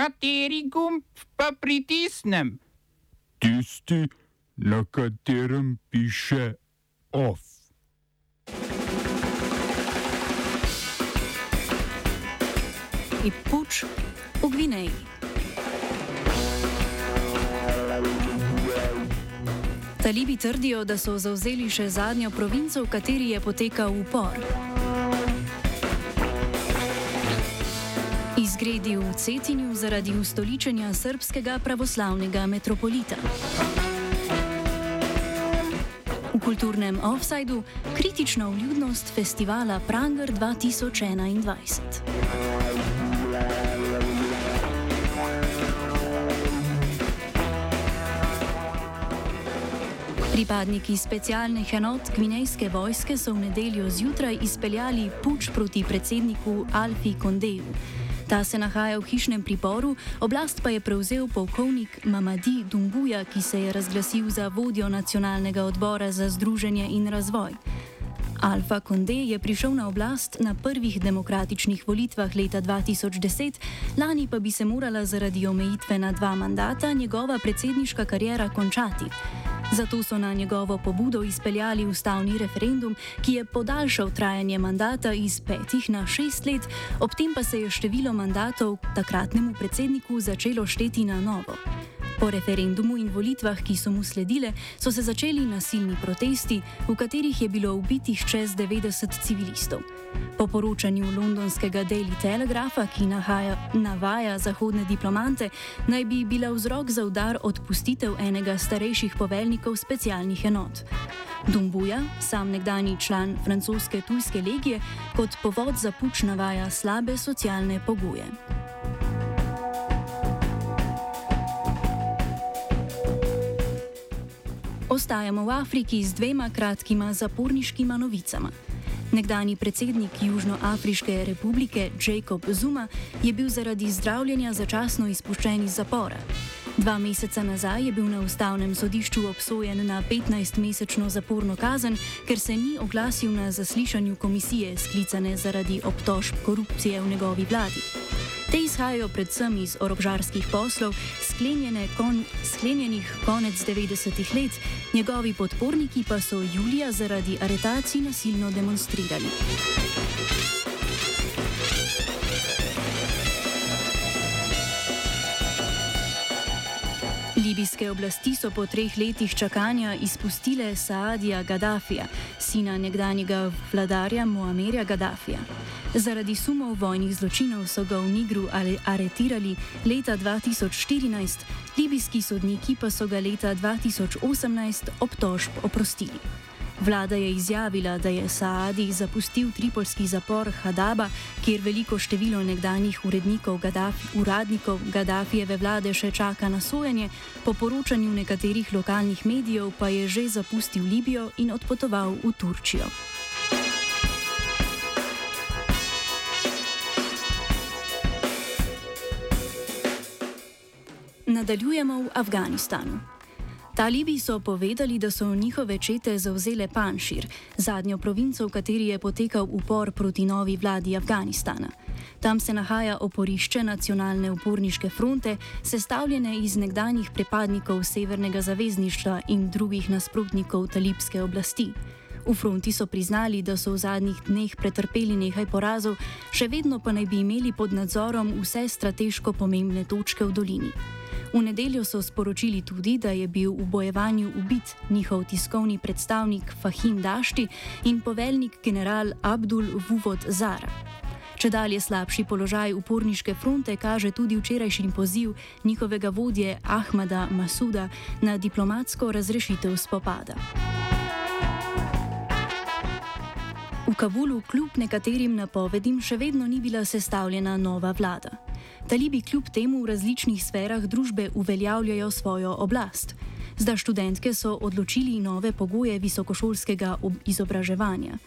Kateri gumb pa pritisnem? Tisti, na katerem piše OF. Puč v Gvineji. Talibi trdijo, da so zauzeli še zadnjo provinco, v kateri je potekal upor. Izgredi v Cetinju zaradi ustoličenja srpskega pravoslavnega metropolita. V kulturnem offsajdu kritična vljudnost festivala Pranger 2021. Pripadniki specialnih enot gvinejske vojske so v nedeljo zjutraj izpeljali puč proti predsedniku Alfi Kondeju. Ta se nahaja v hišnem priporu, oblast pa je prevzel polkovnik Mamadi Dumbuja, ki se je razglasil za vodjo nacionalnega odbora za združenje in razvoj. Alfa Konde je prišel na oblast na prvih demokratičnih volitvah leta 2010, lani pa bi se morala zaradi omejitve na dva mandata njegova predsedniška karijera končati. Zato so na njegovo pobudo izpeljali ustavni referendum, ki je podaljšal trajanje mandata iz petih na šest let, ob tem pa se je število mandatov takratnemu predsedniku začelo šteti na novo. Po referendumu in volitvah, ki so mu sledile, so se začeli nasilni protesti, v katerih je bilo ubitih čez 90 civilistov. Po poročanju londonskega Daily Telegrapha, ki nahaja, navaja zahodne diplomante, naj bi bila vzrok za udar odpustitev enega starejših poveljnikov specialnih enot. Dumbuja, sam nekdani član francoske tujske legije, kot povod za puč navaja slabe socialne pogoje. Ostajamo v Afriki z dvema kratkima zaporniškima novicama. Nekdani predsednik Južnoafriške republike Jacob Zuma je bil zaradi zdravljenja začasno izpuščen iz zapora. Dva meseca nazaj je bil na ustavnem sodišču obsojen na 15-mesečno zaporno kazen, ker se ni oglasil na zaslišanju komisije sklicane zaradi obtožb korupcije v njegovi vladi. Te izhajajo predvsem iz orožarskih poslov, kon, sklenjenih konec 90-ih let, njegovi podporniki pa so julija zaradi aretacij nasilno demonstrirali. Libijske oblasti so po treh letih čakanja izpustile Saadija Gaddafija, sina nekdanjega vladarja Muamerja Gaddafija. Zaradi sumov vojnih zločinov so ga v Nigru aretirali leta 2014, libijski sodniki pa so ga leta 2018 obtožb oprostili. Vlada je izjavila, da je Saadi zapustil tripolski zapor Hadaba, kjer veliko število nekdanjih urednikov Gaddafi, uradnikov Gaddafijeve vlade še čaka na sojenje, po poročanju nekaterih lokalnih medijev pa je že zapustil Libijo in odpotoval v Turčijo. Nadaljujemo v Afganistanu. Talibi so povedali, da so njihove čete zauzele Panšir, zadnjo provinco, v kateri je potekal upor proti novi vladi Afganistana. Tam se nahaja oporišče nacionalne uporniške fronte, sestavljene iz nekdanjih pripadnikov Severnega zavezništva in drugih nasprotnikov talibske oblasti. V fronti so priznali, da so v zadnjih dneh pretrpeli nekaj porazov, še vedno pa naj bi imeli pod nadzorom vse strateško pomembne točke v dolini. V nedeljo so sporočili tudi, da je bil v bojevanju ubit njihov tiskovni predstavnik Fahim Dašti in poveljnik general Abdul Vuvod Zara. Če dalje slabši položaj uporniške fronte kaže tudi včerajšnji poziv njihovega vodje Ahmada Masuda na diplomatsko razrešitev spopada. V Kabulu kljub nekaterim napovedim še vedno ni bila sestavljena nova vlada. Talibi kljub temu v različnih sferah družbe uveljavljajo svojo oblast. Za študentke so odločili nove pogoje visokošolskega izobraževanja.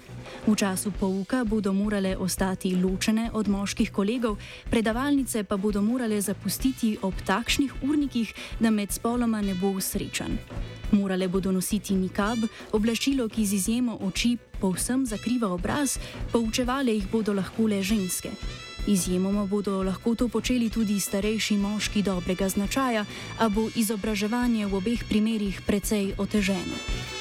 V času pouka bodo morale ostati ločene od moških kolegov, predavalnice pa bodo morale zapustiti ob takšnih urnikih, da med spoloma ne bo srečan. Morale bodo nositi nikab, oblačilo, ki z izjemo oči povsem zakriva obraz, poučevale jih bodo lahko le ženske. Izjemoma bodo lahko to počeli tudi starejši moški dobrega značaja, a bo izobraževanje v obeh primerjih precej oteženo.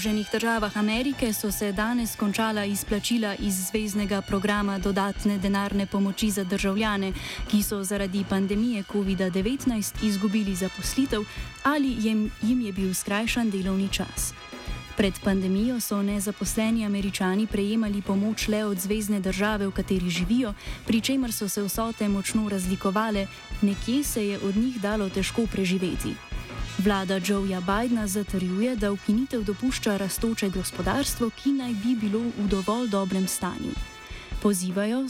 Združenih državah Amerike so se danes končala izplačila iz zvezdnega programa dodatne denarne pomoči za državljane, ki so zaradi pandemije COVID-19 izgubili zaposlitev ali jim, jim je bil skrajšan delovni čas. Pred pandemijo so nezaposleni američani prejemali pomoč le od zvezdne države, v kateri živijo, pri čemer so se vsote močno razlikovale, nekje se je od njih dalo težko preživeti. Vlada Joeja Bidna zatrjuje, da ukinitev dopušča rastoče gospodarstvo, ki naj bi bilo v dovolj dobrem stanju. Pozivajo,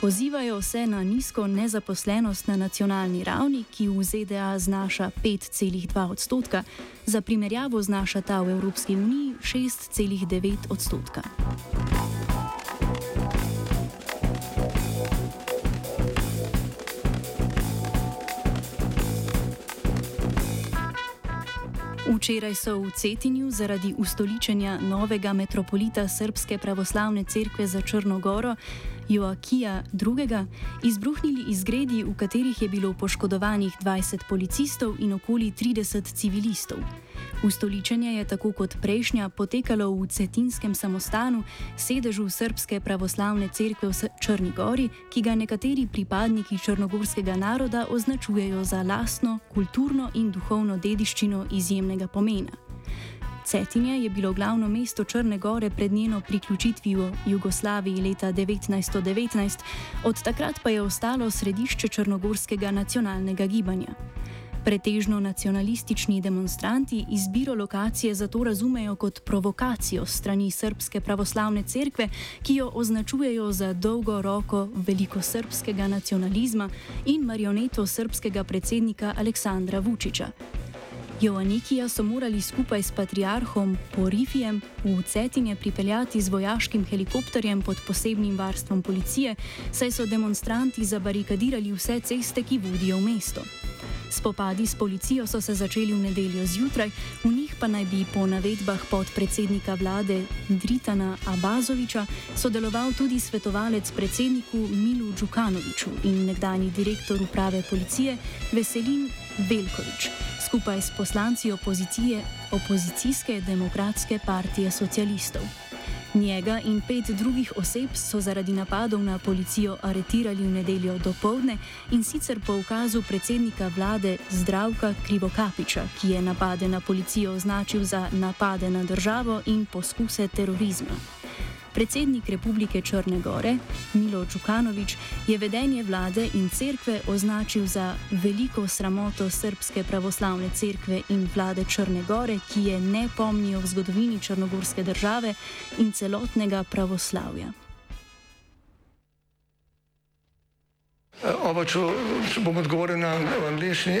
pozivajo se na nizko nezaposlenost na nacionalni ravni, ki v ZDA znaša 5,2 odstotka, za primerjavo znaša ta v Evropski uniji 6,9 odstotka. Včeraj so v Cetinju zaradi ustoličenja novega metropolita Srpske pravoslavne cerkve za Črnogoro, Joakija II., izbruhnili izgredi, v katerih je bilo poškodovanih 20 policistov in okoli 30 civilistov. Ustoličenje je tako kot prejšnja potekalo v Cetinskem samostanu, sedežu Srpske pravoslavne cerkve v Črni Gori, ki ga nekateri pripadniki črnogorskega naroda označujejo za lastno, kulturno in duhovno dediščino izjemnega pomena. Cetinje je bilo glavno mesto Črne Gore pred njeno priključitvijo Jugoslaviji leta 1919, od takrat pa je ostalo središče črnogorskega nacionalnega gibanja. Pretežno nacionalistični demonstranti izbiro lokacije zato razumejo kot provokacijo strani Srpske pravoslavne cerkve, ki jo označujejo za dolgo roko velikosrpskega nacionalizma in marioneto srpskega predsednika Aleksandra Vučiča. Joannikija so morali skupaj s patriarhom Porifijem v Cetinje pripeljati z vojaškim helikopterjem pod posebnim varstvom policije, saj so demonstranti zabarikadirali vse ceste, ki vodijo v mesto. Spopadi s policijo so se začeli v nedeljo zjutraj, v njih pa naj bi po navedbah podpredsednika vlade Dritana Abazoviča sodeloval tudi svetovalec predsedniku Milu Džukanoviču in nekdani direktor uprave policije Veselin Velkovič, skupaj s poslanci opozicije, opozicijske demokratske partije socialistov. Njega in pet drugih oseb so zaradi napadov na policijo aretirali v nedeljo do povdne in sicer po ukazu predsednika vlade Zdravka Krivokapiča, ki je napade na policijo označil za napade na državo in poskuse terorizma. Predsednik Republike Črne Gore Milo Čukanovič je vedenje vlade in cerkve označil za veliko sramoto Srpske pravoslavne cerkve in vlade Črne Gore, ki je ne pomnijo v zgodovini Črnogorske države in celotnega pravoslavja. Oba, če, če bom odgovoril na angliški.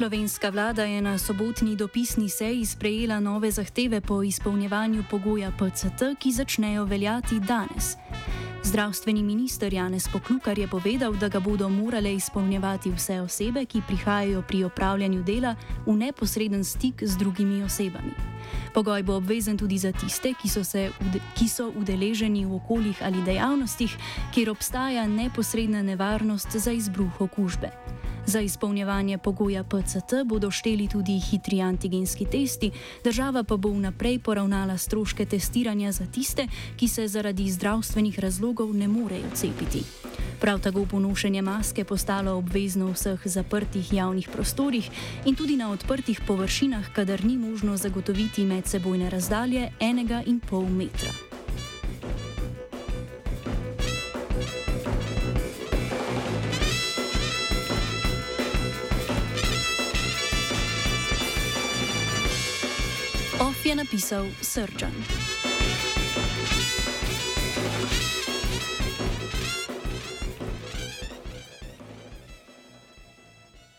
Slovenska vlada je na sobotni dopisni seji sprejela nove zahteve po izpolnjevanju pogoja PCT, ki začnejo veljati danes. Zdravstveni minister Janez Poklukar je povedal, da ga bodo morale izpolnjevati vse osebe, ki prihajajo pri opravljanju dela v neposreden stik z drugimi osebami. Pogoj bo obvezen tudi za tiste, ki so, ude- ki so udeleženi v okoljih ali dejavnostih, kjer obstaja neposredna nevarnost za izbruh okužbe. Za izpolnjevanje pogoja PCT bodo šteli tudi hitri antigenski testi, država pa bo vnaprej poravnala stroške testiranja za tiste, ki se zaradi zdravstvenih razlogov ne morejo cepiti. Prav tako bo nošenje maske postalo obvezno v vseh zaprtih javnih prostorih in tudi na odprtih površinah, kadar ni možno zagotoviti medsebojne razdalje enega in pol metra. Je napisal Srčan.